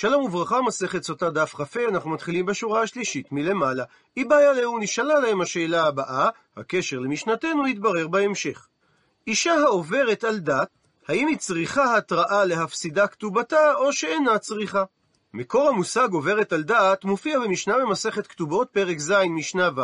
שלום וברכה, מסכת סוטה דף כ"ה, אנחנו מתחילים בשורה השלישית מלמעלה. היא בעיה לאו, נשאלה להם השאלה הבאה, הקשר למשנתנו יתברר בהמשך. אישה העוברת על דת, האם היא צריכה התראה להפסידה כתובתה, או שאינה צריכה? מקור המושג עוברת על דת מופיע במשנה במסכת כתובות, פרק ז', משנה ו',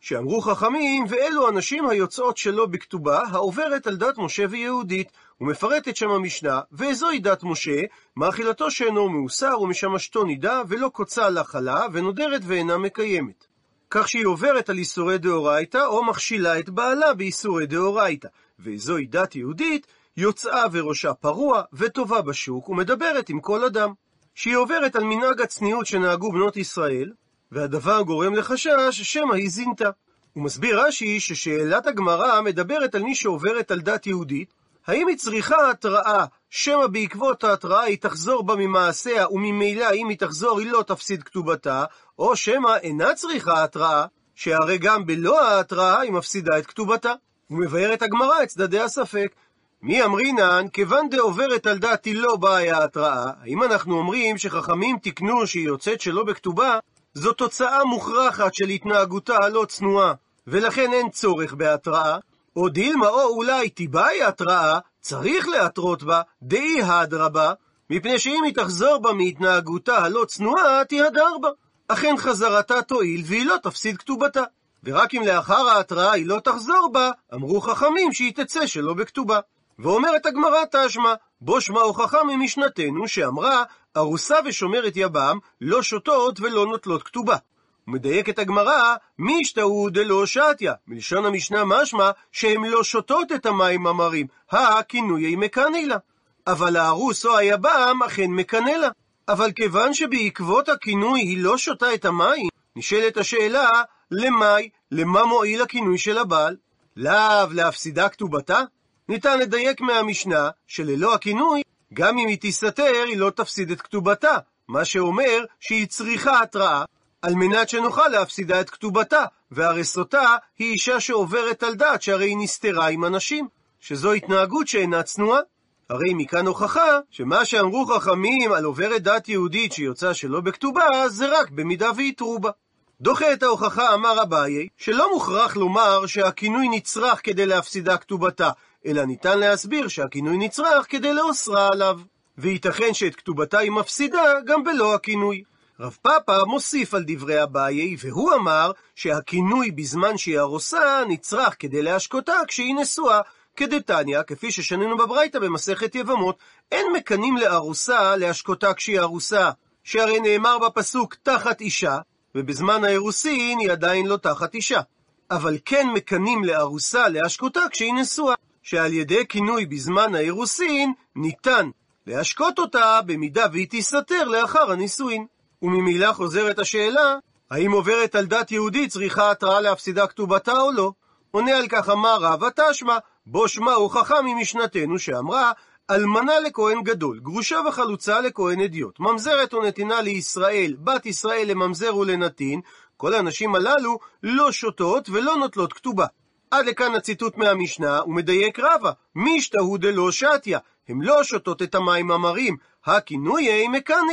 שאמרו חכמים, ואלו הנשים היוצאות שלא בכתובה, העוברת על דת משה ויהודית, ומפרטת שם המשנה, וזוהי דת משה, מאכילתו שאינו מאוסר, ומשמשתו נידה, ולא קוצה לה חלה, ונודרת ואינה מקיימת. כך שהיא עוברת על איסורי דאורייתא, או מכשילה את בעלה באיסורי דאורייתא. וזוהי דת יהודית, יוצאה וראשה פרוע, וטובה בשוק, ומדברת עם כל אדם. שהיא עוברת על מנהג הצניעות שנהגו בנות ישראל, והדבר גורם לחשש שמא היא זינתה. הוא מסביר רש"י ששאלת הגמרא מדברת על מי שעוברת על דת יהודית, האם היא צריכה התראה, שמא בעקבות ההתראה היא תחזור בה ממעשיה, וממילא אם היא תחזור היא לא תפסיד כתובתה, או שמא אינה צריכה התראה, שהרי גם בלא ההתראה היא מפסידה את כתובתה. ומבארת הגמרא את צדדי הספק. מי אמרינן, כיוון דעוברת על היא לא באה ההתראה, האם אנחנו אומרים שחכמים תיקנו שהיא יוצאת שלא בכתובה, זו תוצאה מוכרחת של התנהגותה הלא צנועה, ולכן אין צורך בהתראה, או דילמה או אולי תיבאי התראה, צריך להתרות בה, דאי הדרבה, מפני שאם היא תחזור בה מהתנהגותה הלא צנועה, תיהדר בה. אכן חזרתה תועיל והיא לא תפסיד כתובתה. ורק אם לאחר ההתראה היא לא תחזור בה, אמרו חכמים שהיא תצא שלא בכתובה. ואומרת הגמרא תשמע, בו שמע הוכחה ממשנתנו שאמרה, ארוסה ושומרת יבם לא שותות ולא נוטלות כתובה. ומדייקת הגמרא, מי השתהו דלא שתיה, מלשון המשנה משמע שהן לא שותות את המים המרים, הכינויי מקנא לה. אבל הארוס או היבם אכן מקנא לה. אבל כיוון שבעקבות הכינוי היא לא שותה את המים, נשאלת השאלה, למאי, למה מועיל הכינוי של הבעל? לאו להפסידה כתובתה? ניתן לדייק מהמשנה שללא הכינוי, גם אם היא תסתתר, היא לא תפסיד את כתובתה, מה שאומר שהיא צריכה התראה, על מנת שנוכל להפסידה את כתובתה, והרי סוטה היא אישה שעוברת על דת, שהרי היא נסתרה עם אנשים, שזו התנהגות שאינה צנועה. הרי מכאן הוכחה שמה שאמרו חכמים על עוברת דת יהודית שיוצאה שלא בכתובה, זה רק במידה ויתרו בה. דוחה את ההוכחה אמר אביי, שלא מוכרח לומר שהכינוי נצרך כדי להפסידה כתובתה, אלא ניתן להסביר שהכינוי נצרך כדי לאוסרה עליו. וייתכן שאת כתובתה היא מפסידה גם בלא הכינוי. רב פאפא מוסיף על דברי אביי, והוא אמר שהכינוי בזמן שהיא ארוסה נצרך כדי להשקותה כשהיא נשואה. כדתניא, כפי ששנינו בברייתא במסכת יבמות, אין מקנים לארוסה להשקותה כשהיא ארוסה, שהרי נאמר בפסוק תחת אישה, ובזמן האירוסין היא עדיין לא תחת אישה. אבל כן מקנים לארוסה להשקותה כשהיא נשואה, שעל ידי כינוי בזמן האירוסין ניתן להשקות אותה במידה והיא תסתתר לאחר הנישואין. וממילא חוזרת השאלה, האם עוברת על דת יהודית צריכה התראה להפסידה כתובתה או לא? עונה על כך אמר רבא תשמע, בו שמע הוכחה ממשנתנו שאמרה, אלמנה לכהן גדול, גרושה וחלוצה לכהן אדיוט, ממזרת ונתינה לישראל, בת ישראל לממזר ולנתין, כל הנשים הללו לא שותות ולא נוטלות כתובה. עד לכאן הציטוט מהמשנה, ומדייק רבא, מישתהו דלא שתיה, הם לא שותות את המים המרים, הכינויי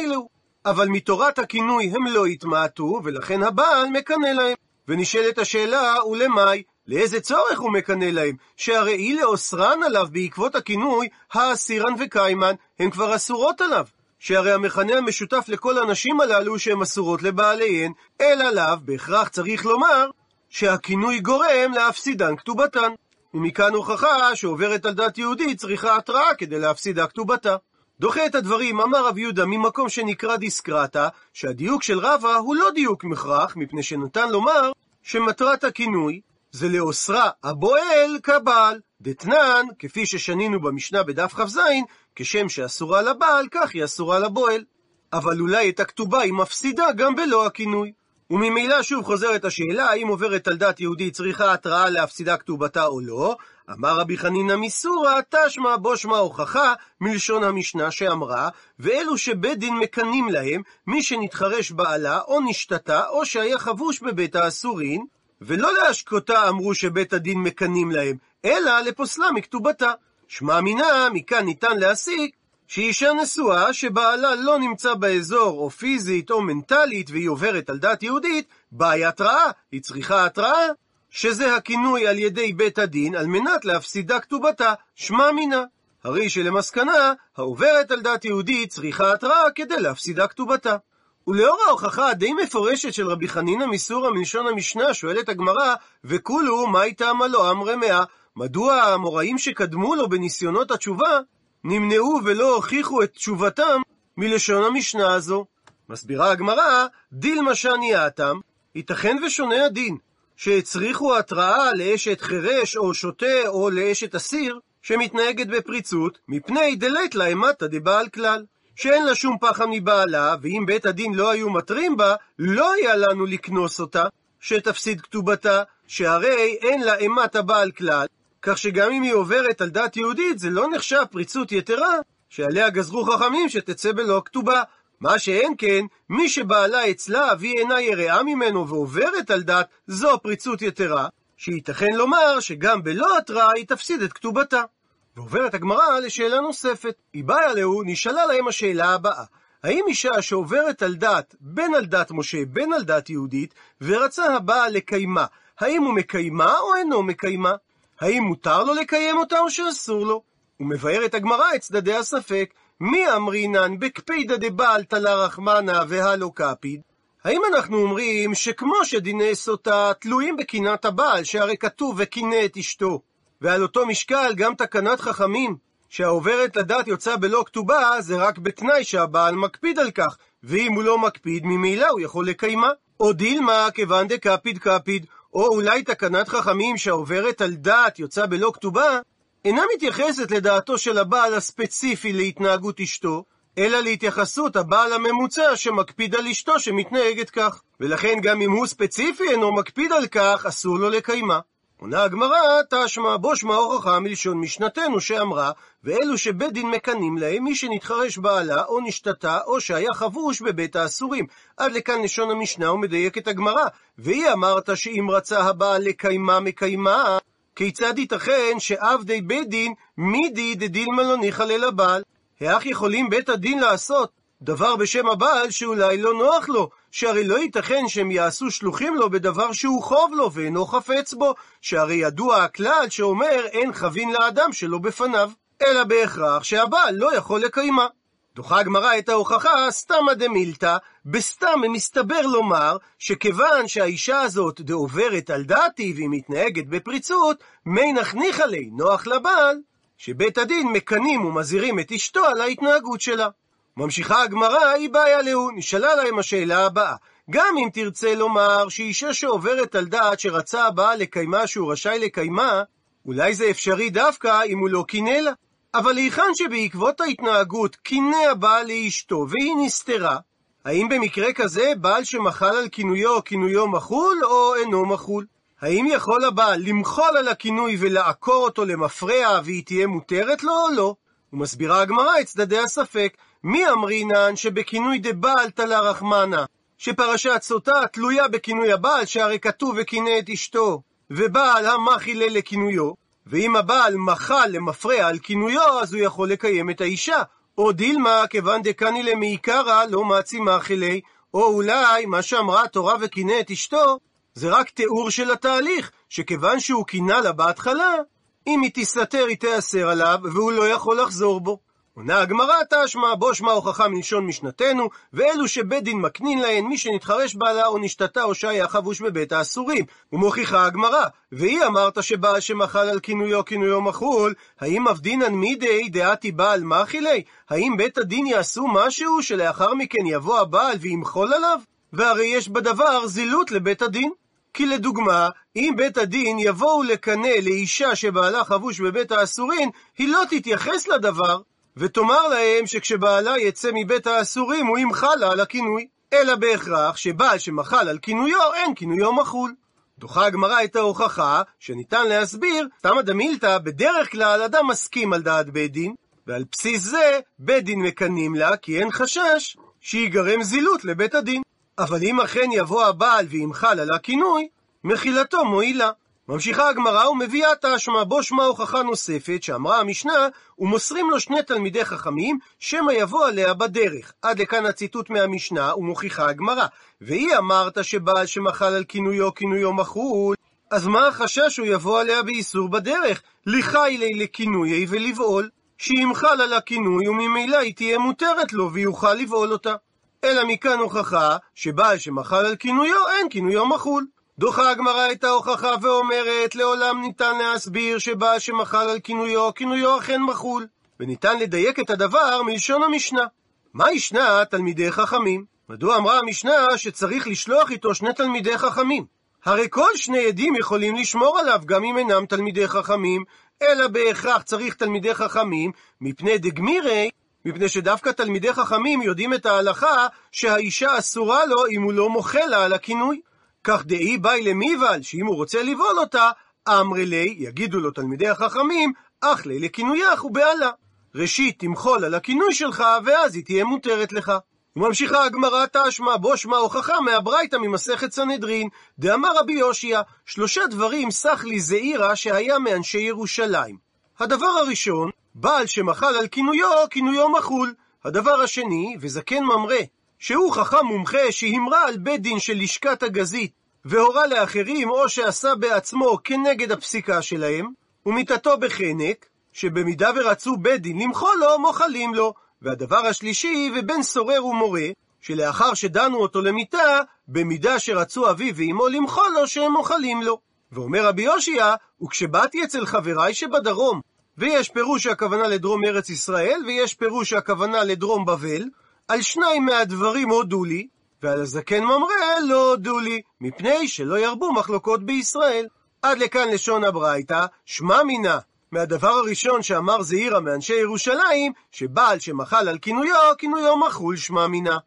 לו. אבל מתורת הכינוי הם לא התמעטו, ולכן הבעל מקנא להם. ונשאלת השאלה, ולמאי? לאיזה צורך הוא מקנא להם? שהרי אי לאוסרן עליו בעקבות הכינוי, האסירן וקיימן, הן כבר אסורות עליו. שהרי המכנה המשותף לכל הנשים הללו שהן אסורות לבעליהן, אלא לאו בהכרח צריך לומר שהכינוי גורם להפסידן כתובתן. ומכאן הוכחה שעוברת על דת יהודית צריכה התראה כדי להפסידה כתובתה. דוחה את הדברים, אמר רב יהודה, ממקום שנקרא דיסקרטה, שהדיוק של רבא הוא לא דיוק מכרח, מפני שניתן לומר שמטרת הכינוי זה לאוסרה הבועל כבעל. דתנן, כפי ששנינו במשנה בדף כ"ז, כשם שאסורה לבעל, כך היא אסורה לבועל. אבל אולי את הכתובה היא מפסידה גם בלא הכינוי. וממילא שוב חוזרת השאלה האם עוברת על דת יהודית צריכה התראה להפסידה כתובתה או לא. אמר רבי חנינא מסורא, תשמע בו שמע הוכחה מלשון המשנה שאמרה, ואלו שבית דין מקנים להם, מי שנתחרש בעלה, או נשתתה, או שהיה חבוש בבית האסורין, ולא להשקותה אמרו שבית הדין מקנים להם, אלא לפוסלה מכתובתה. שמע מינה, מכאן ניתן להסיק, שאישה נשואה שבעלה לא נמצא באזור, או פיזית או מנטלית, והיא עוברת על דת יהודית, באה התראה, היא צריכה התראה, שזה הכינוי על ידי בית הדין, על מנת להפסידה כתובתה, שמע מינה. הרי שלמסקנה, העוברת על דת יהודית צריכה התראה כדי להפסידה כתובתה. ולאור ההוכחה הדי מפורשת של רבי חנינא מסורא מלשון המשנה, שואלת הגמרא, וכולו, מה איתם לו אמרי מאה? מדוע האמוראים שקדמו לו בניסיונות התשובה, נמנעו ולא הוכיחו את תשובתם מלשון המשנה הזו? מסבירה הגמרא, דילמה שניאתם, ייתכן ושונה הדין, שהצריכו התראה לאשת חירש או שוטה או לאשת אסיר, שמתנהגת בפריצות, מפני דלית לה אימתא דבעל כלל. שאין לה שום פחם מבעלה, ואם בית הדין לא היו מתרים בה, לא היה לנו לקנוס אותה, שתפסיד כתובתה, שהרי אין לה אימת הבעל כלל, כך שגם אם היא עוברת על דת יהודית, זה לא נחשב פריצות יתרה, שעליה גזרו חכמים שתצא בלא כתובה. מה שאין כן, מי שבעלה אצלה והיא אינה יראה ממנו ועוברת על דת, זו פריצות יתרה, שייתכן לומר שגם בלא התראה היא תפסיד את כתובתה. ועוברת הגמרא לשאלה נוספת. היא באה להו, נשאלה להם השאלה הבאה: האם אישה שעוברת על דת, בין על דת משה, בין על דת יהודית, ורצה הבעל לקיימה, האם הוא מקיימה או אינו מקיימה? האם מותר לו לקיים אותה או שאסור לו? ומבארת הגמרא את צדדי הספק, מי אמרינן בקפידא דבעל תלה רחמנה והלא קפיד? האם אנחנו אומרים שכמו שדיני סוטה תלויים בקינת הבעל, שהרי כתוב וקינא את אשתו, ועל אותו משקל גם תקנת חכמים, שהעוברת לדת יוצא בלא כתובה, זה רק בתנאי שהבעל מקפיד על כך, ואם הוא לא מקפיד, ממילא הוא יכול לקיימה. או דילמה, כיוון דקפיד קפיד, או אולי תקנת חכמים שהעוברת על דת יוצא בלא כתובה, אינה מתייחסת לדעתו של הבעל הספציפי להתנהגות אשתו, אלא להתייחסות הבעל הממוצע שמקפיד על אשתו שמתנהגת כך. ולכן גם אם הוא ספציפי אינו מקפיד על כך, אסור לו לקיימה. עונה הגמרא, תשמע בו שמע הוכחה מלשון משנתנו שאמרה, ואלו שבית דין מקנאים להם, מי שנתחרש בעלה, או נשתתה, או שהיה חבוש בבית האסורים. עד לכאן לשון המשנה ומדייקת הגמרא. והיא אמרת שאם רצה הבעל לקיימה מקיימה, כיצד ייתכן שעבדי בית דין מידי דדילמה לא ניחא לבעל? האח יכולים בית הדין לעשות דבר בשם הבעל שאולי לא נוח לו, שהרי לא ייתכן שהם יעשו שלוחים לו בדבר שהוא חוב לו ואינו חפץ בו, שהרי ידוע הכלל שאומר אין חבין לאדם שלא בפניו, אלא בהכרח שהבעל לא יכול לקיימה. דוחה הגמרא את ההוכחה סתמא דמילתא, בסתם מסתבר לומר שכיוון שהאישה הזאת דעוברת על דעתי והיא מתנהגת בפריצות, מי נחניך עלי נוח לבעל, שבית הדין מקנים ומזהירים את אשתו על ההתנהגות שלה. ממשיכה הגמרא, היא בעיה להוא, נשאלה להם השאלה הבאה. גם אם תרצה לומר שאישה שעוברת על דעת שרצה הבעל לקיימה שהוא רשאי לקיימה, אולי זה אפשרי דווקא אם הוא לא קינא לה. אבל היכן שבעקבות ההתנהגות קינא הבעל לאשתו והיא נסתרה, האם במקרה כזה בעל שמחל על כינויו, כינויו מחול או אינו מחול? האם יכול הבעל למחול על הכינוי ולעקור אותו למפרע והיא תהיה מותרת לו או לא? ומסבירה הגמרא את צדדי הספק, מי אמרינן שבכינוי דבעל תלה רחמנה, שפרשת סוטה תלויה בכינוי הבעל, שהרי כתוב וקינא את אשתו, ובעל המחילה לכינויו, ואם הבעל מחל למפרע על כינויו, אז הוא יכול לקיים את האישה. או דילמה, כיוון דקני למעיקרא, לא מעצי מאכילי, או אולי, מה שאמרה התורה וקינא את אשתו, זה רק תיאור של התהליך, שכיוון שהוא קינא לה בהתחלה, אם היא תסתתר היא תיאסר עליו, והוא לא יכול לחזור בו. עונה הגמרא תשמע בו שמע הוכחה מלשון משנתנו, ואלו שבית דין מקנין להן מי שנתחרש בעלה או נשתתה או שהיה חבוש בבית האסורים. ומוכיחה הגמרא, והיא אמרת שבעל שמחל על כינויו כינויו מחול, האם אבדינן מידי דעתי בעל מאכילי? האם בית הדין יעשו משהו שלאחר מכן יבוא הבעל וימחול עליו? והרי יש בדבר זילות לבית הדין. כי לדוגמה, אם בית הדין יבואו לקנא לאישה שבעלה חבוש בבית האסורים, היא לא תתייחס לדבר, ותאמר להם שכשבעלה יצא מבית האסורים הוא ימחל לה על הכינוי, אלא בהכרח שבעל שמחל על כינויו אין כינויו מחול. דוחה הגמרא את ההוכחה שניתן להסביר, תמא דמילתא, בדרך כלל אדם מסכים על דעת בית דין, ועל בסיס זה בית דין מקנים לה כי אין חשש שיגרם זילות לבית הדין. אבל אם אכן יבוא הבעל וימחל על הכינוי, מחילתו מועילה. ממשיכה הגמרא ומביאה תשמע בו שמע הוכחה נוספת שאמרה המשנה ומוסרים לו שני תלמידי חכמים שמא יבוא עליה בדרך. עד לכאן הציטוט מהמשנה ומוכיחה הגמרא. והיא אמרת שבעל שמחל על כינויו כינויו מחול אז מה החשש שהוא יבוא עליה באיסור בדרך? לחי לי לכינויי ולבעול. שימחל על הכינוי וממילא היא תהיה מותרת לו ויוכל לבעול אותה. אלא מכאן הוכחה שבעל שמחל על כינויו אין כינויו מחול. דוחה הגמרא את ההוכחה ואומרת, לעולם ניתן להסביר שבעל שמחל על כינויו, כינויו אכן מחול. וניתן לדייק את הדבר מלשון המשנה. מה ישנה תלמידי חכמים? מדוע אמרה המשנה שצריך לשלוח איתו שני תלמידי חכמים? הרי כל שני עדים יכולים לשמור עליו גם אם אינם תלמידי חכמים, אלא בהכרח צריך תלמידי חכמים, מפני דגמירי, מפני שדווקא תלמידי חכמים יודעים את ההלכה שהאישה אסורה לו אם הוא לא מוחל לה על הכינוי. כך דאי באי למיבל, שאם הוא רוצה לבעול אותה, אמרי לי, יגידו לו תלמידי החכמים, אך לי לכינויך ובעלה. ראשית תמחול על הכינוי שלך, ואז היא תהיה מותרת לך. וממשיכה הגמרא תשמע, בו שמע הוכחה מהברייתא ממסכת סנהדרין, דאמר רבי יושיע, שלושה דברים סח לי זעירה שהיה מאנשי ירושלים. הדבר הראשון, בעל שמחל על כינויו, כינויו מחול. הדבר השני, וזקן ממרא, שהוא חכם מומחה שהמרה על בית דין של לשכת הגזית, והורה לאחרים או שעשה בעצמו כנגד הפסיקה שלהם, ומיתתו בחנק, שבמידה ורצו בית דין למחול לו, מוחלים לו. והדבר השלישי, ובן סורר ומורה, שלאחר שדנו אותו למיתה, במידה שרצו אביו ואמו למחול לו, שהם מוחלים לו. ואומר רבי יושיע, וכשבאתי אצל חבריי שבדרום, ויש פירוש שהכוונה לדרום ארץ ישראל, ויש פירוש שהכוונה לדרום בבל, על שניים מהדברים הודו לי, ועל הזקן ממרא לא הודו לי, מפני שלא ירבו מחלוקות בישראל. עד לכאן לשון הברייתא, שמע מינה, מהדבר הראשון שאמר זעירא מאנשי ירושלים, שבעל שמחל על כינויו, כינויו מחול שמע מינה.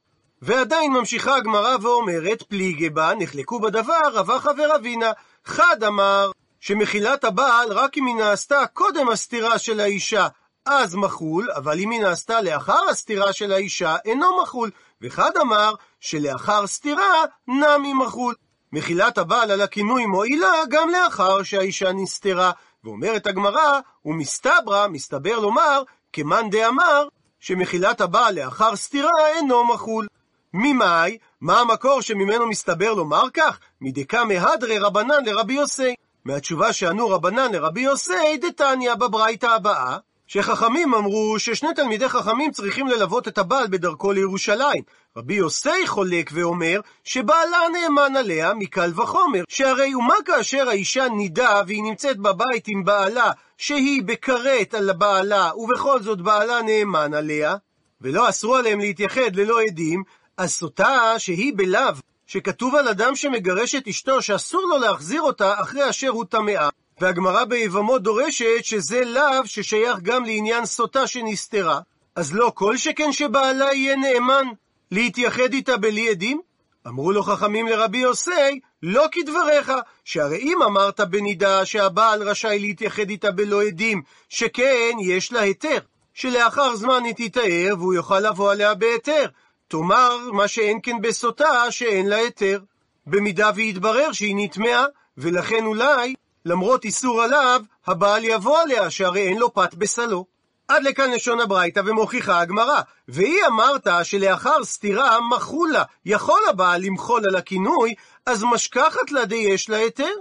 ועדיין ממשיכה הגמרא ואומרת, פליגי בה, נחלקו בדבר רבחה ורבינה. חד אמר, שמחילת הבעל רק אם היא נעשתה קודם הסתירה של האישה, אז מחול, אבל אם היא נעשתה לאחר הסתירה של האישה, אינו מחול. וחד אמר, שלאחר סתירה, נמי מחול. מחילת הבעל על הכינוי מועילה גם לאחר שהאישה נסתרה. ואומרת הגמרא, ומסתברא, מסתבר לומר, כמאן דאמר, שמחילת הבעל לאחר סתירה אינו מחול. ממאי, מה המקור שממנו מסתבר לומר כך? מדקה מהדרי רבנן לרבי יוסי. מהתשובה שענו רבנן לרבי יוסי, דתניא בברייתא הבאה, שחכמים אמרו ששני תלמידי חכמים צריכים ללוות את הבעל בדרכו לירושלים. רבי יוסי חולק ואומר שבעלה נאמן עליה מקל וחומר, שהרי ומה כאשר האישה נידה והיא נמצאת בבית עם בעלה, שהיא בכרת על בעלה, ובכל זאת בעלה נאמן עליה, ולא אסרו עליהם להתייחד ללא עדים, אז סוטה שהיא בלאו, שכתוב על אדם שמגרש את אשתו שאסור לו להחזיר אותה אחרי אשר הוא טמאה, והגמרא ביבמות דורשת שזה לאו ששייך גם לעניין סוטה שנסתרה, אז לא כל שכן שבעלה יהיה נאמן להתייחד איתה בלי עדים? אמרו לו חכמים לרבי יוסי, לא כדבריך, שהרי אם אמרת בנידה שהבעל רשאי להתייחד איתה בלא עדים, שכן יש לה היתר, שלאחר זמן היא תתאר והוא יוכל לבוא עליה בהיתר. תאמר מה שאין כן בסוטה שאין לה היתר. במידה ויתברר שהיא נטמעה, ולכן אולי למרות איסור עליו, הבעל יבוא עליה, שהרי אין לו פת בסלו. עד לכאן לשון הברייתא ומוכיחה הגמרא. והיא אמרת שלאחר סתירה מחולה, יכול הבעל למחול על הכינוי, אז משכחת לה די יש לה היתר?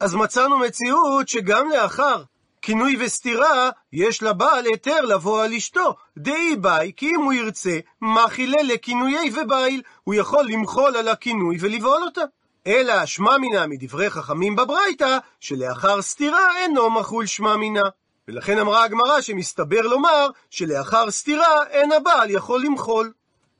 אז מצאנו מציאות שגם לאחר כינוי וסתירה, יש לבעל היתר לבוא על אשתו. דאי ביי, כי אם הוא ירצה, מחילה לכינויי ובייל, הוא יכול למחול על הכינוי ולבעול אותה. אלא שמע מינה מדברי חכמים בברייתא, שלאחר סתירה אינו מחול שמע מינה. ולכן אמרה הגמרא שמסתבר לומר שלאחר סתירה אין הבעל יכול למחול.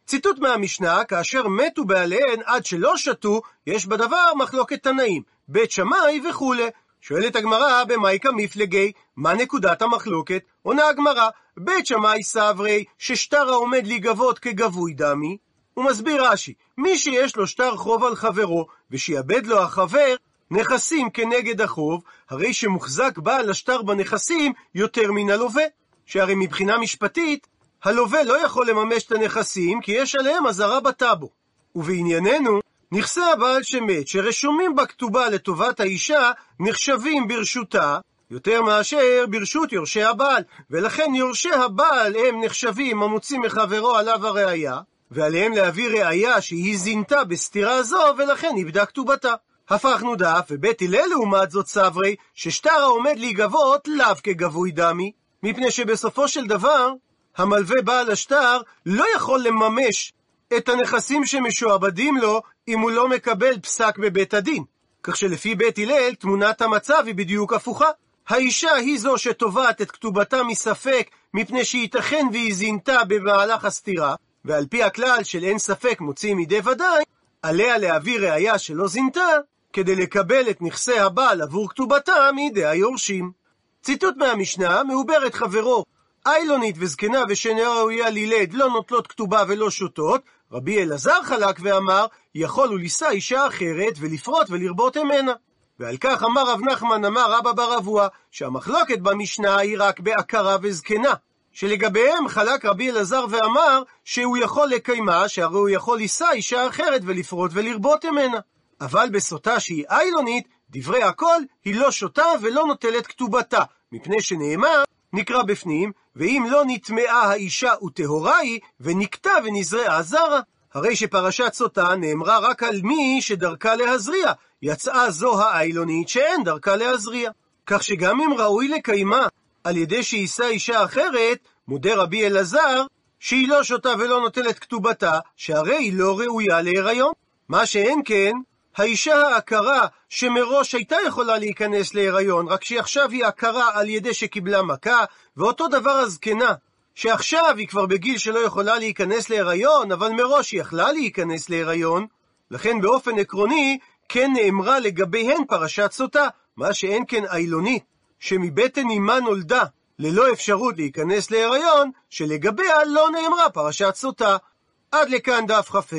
ציטוט מהמשנה, כאשר מתו בעליהן עד שלא שתו, יש בדבר מחלוקת תנאים, בית שמאי וכולי. שואלת הגמרא, במייקה מפלגי, מה נקודת המחלוקת? עונה הגמרא, בית שמאי סברי, ששטר העומד להיגבות כגבוי דמי, הוא מסביר רש"י, מי שיש לו שטר חוב על חברו, ושיאבד לו החבר נכסים כנגד החוב, הרי שמוחזק בעל השטר בנכסים יותר מן הלווה. שהרי מבחינה משפטית, הלווה לא יכול לממש את הנכסים, כי יש עליהם אזהרה בטאבו. ובענייננו, נכסי הבעל שמת, שרשומים בכתובה לטובת האישה, נחשבים ברשותה, יותר מאשר ברשות יורשי הבעל, ולכן יורשי הבעל הם נחשבים המוציא מחברו עליו הראייה, ועליהם להביא ראייה שהיא זינתה בסתירה זו, ולכן איבדה כתובתה. הפכנו דף, ובית הלל לעומת זאת סברי, ששטר העומד להיגבות לאו כגבוי דמי, מפני שבסופו של דבר, המלווה בעל השטר לא יכול לממש את הנכסים שמשועבדים לו אם הוא לא מקבל פסק בבית הדין. כך שלפי בית הלל, תמונת המצב היא בדיוק הפוכה. האישה היא זו שתובעת את כתובתה מספק, מפני שייתכן והיא זינתה במהלך הסתירה, ועל פי הכלל של אין ספק מוציא מידי ודאי, עליה להביא ראייה שלא זינתה, כדי לקבל את נכסי הבעל עבור כתובתה מידי היורשים. ציטוט מהמשנה, מעוברת חברו, איילונית וזקנה ושנאה ראויה לילד לא נוטלות כתובה ולא שותות, רבי אלעזר חלק ואמר, יכול הוא לישא אישה אחרת ולפרוט ולרבות ממנה. ועל כך אמר רב נחמן אמר רבא בר אבוה, שהמחלוקת במשנה היא רק בעקרה וזקנה. שלגביהם חלק רבי אלעזר ואמר שהוא יכול לקיימה, שהרי הוא יכול לישא אישה אחרת ולפרוט ולרבות ממנה. אבל בסוטה שהיא איילונית, דברי הכל, היא לא שותה ולא נוטלת כתובתה, מפני שנאמר, נקרא בפנים, ואם לא נטמעה האישה וטהורה היא, ונקטה ונזרעה זרה. הרי שפרשת סוטה נאמרה רק על מי שדרכה להזריע, יצאה זו האיילונית שאין דרכה להזריע. כך שגם אם ראוי לקיימה על ידי שיישא אישה אחרת, מודה רבי אלעזר, שהיא לא שותה ולא נוטלת כתובתה, שהרי היא לא ראויה להיריון. מה שאין כן, האישה העקרה שמראש הייתה יכולה להיכנס להיריון, רק שעכשיו היא עקרה על ידי שקיבלה מכה, ואותו דבר הזקנה, שעכשיו היא כבר בגיל שלא יכולה להיכנס להיריון, אבל מראש היא יכלה להיכנס להיריון, לכן באופן עקרוני כן נאמרה לגביהן פרשת סוטה, מה שאין כן איילונית, שמבטן אמה נולדה ללא אפשרות להיכנס להיריון, שלגביה לא נאמרה פרשת סוטה. עד לכאן דף כ"ה.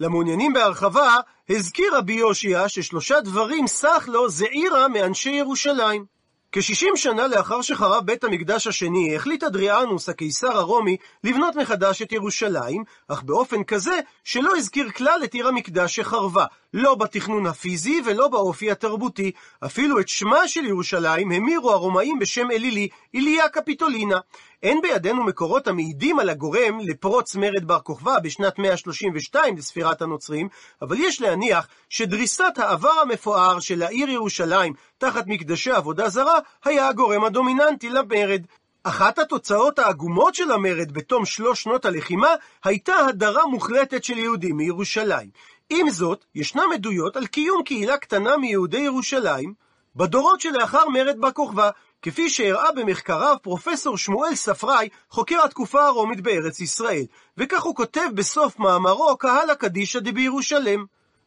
למעוניינים בהרחבה, הזכיר רבי יושיע ששלושה דברים סך לו זעירה מאנשי ירושלים. כ-60 שנה לאחר שחרב בית המקדש השני, החליט אדריאנוס, הקיסר הרומי, לבנות מחדש את ירושלים, אך באופן כזה שלא הזכיר כלל את עיר המקדש שחרבה, לא בתכנון הפיזי ולא באופי התרבותי. אפילו את שמה של ירושלים המירו הרומאים בשם אלילי, איליה קפיטולינה. אין בידינו מקורות המעידים על הגורם לפרוץ מרד בר כוכבא בשנת 132 לספירת הנוצרים, אבל יש להניח שדריסת העבר המפואר של העיר ירושלים תחת מקדשי עבודה זרה היה הגורם הדומיננטי למרד. אחת התוצאות העגומות של המרד בתום שלוש שנות הלחימה הייתה הדרה מוחלטת של יהודים מירושלים. עם זאת, ישנם עדויות על קיום קהילה קטנה מיהודי ירושלים בדורות שלאחר מרד בר כוכבא, כפי שהראה במחקריו פרופסור שמואל ספראי, חוקר התקופה הרומית בארץ ישראל, וכך הוא כותב בסוף מאמרו קהל הקדישא דבירושלם.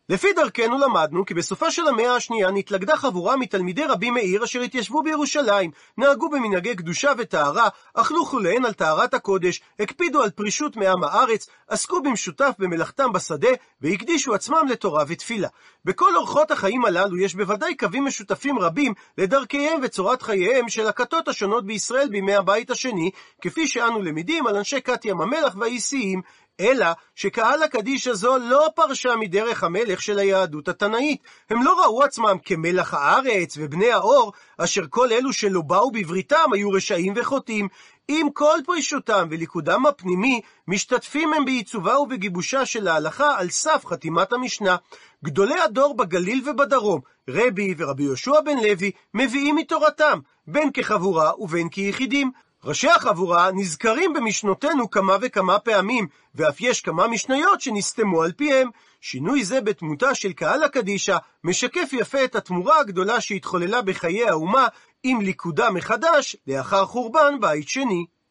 לפי דרכנו למדנו כי בסופה של המאה השנייה נתלכדה חבורה מתלמידי רבי מאיר אשר התיישבו בירושלים, נהגו במנהגי קדושה וטהרה, אכלו חוליהן על טהרת הקודש, הקפידו על פרישות מעם הארץ, עסקו במשותף במלאכתם בשדה, והקדישו עצמם לתורה ותפילה. בכל אורחות החיים הללו יש בוודאי קווים משותפים רבים לדרכיהם וצורת חייהם של הכתות השונות בישראל בימי הבית השני, כפי שאנו למדים על אנשי כת ים המלח והאיסיים, אלא שקהל הקדיש הזו לא פרשה מדרך המלך של היהדות התנאית. הם לא ראו עצמם כמלח הארץ ובני האור, אשר כל אלו שלא באו בבריתם היו רשעים וחוטאים. עם כל פרישותם וליכודם הפנימי, משתתפים הם בעיצובה ובגיבושה של ההלכה על סף חתימת המשנה. גדולי הדור בגליל ובדרום, רבי ורבי יהושע בן לוי, מביאים מתורתם, בין כחבורה ובין כיחידים. ראשי החבורה נזכרים במשנותינו כמה וכמה פעמים, ואף יש כמה משניות שנסתמו על פיהם. שינוי זה בתמותה של קהל הקדישא משקף יפה את התמורה הגדולה שהתחוללה בחיי האומה עם ליכודה מחדש לאחר חורבן בית שני.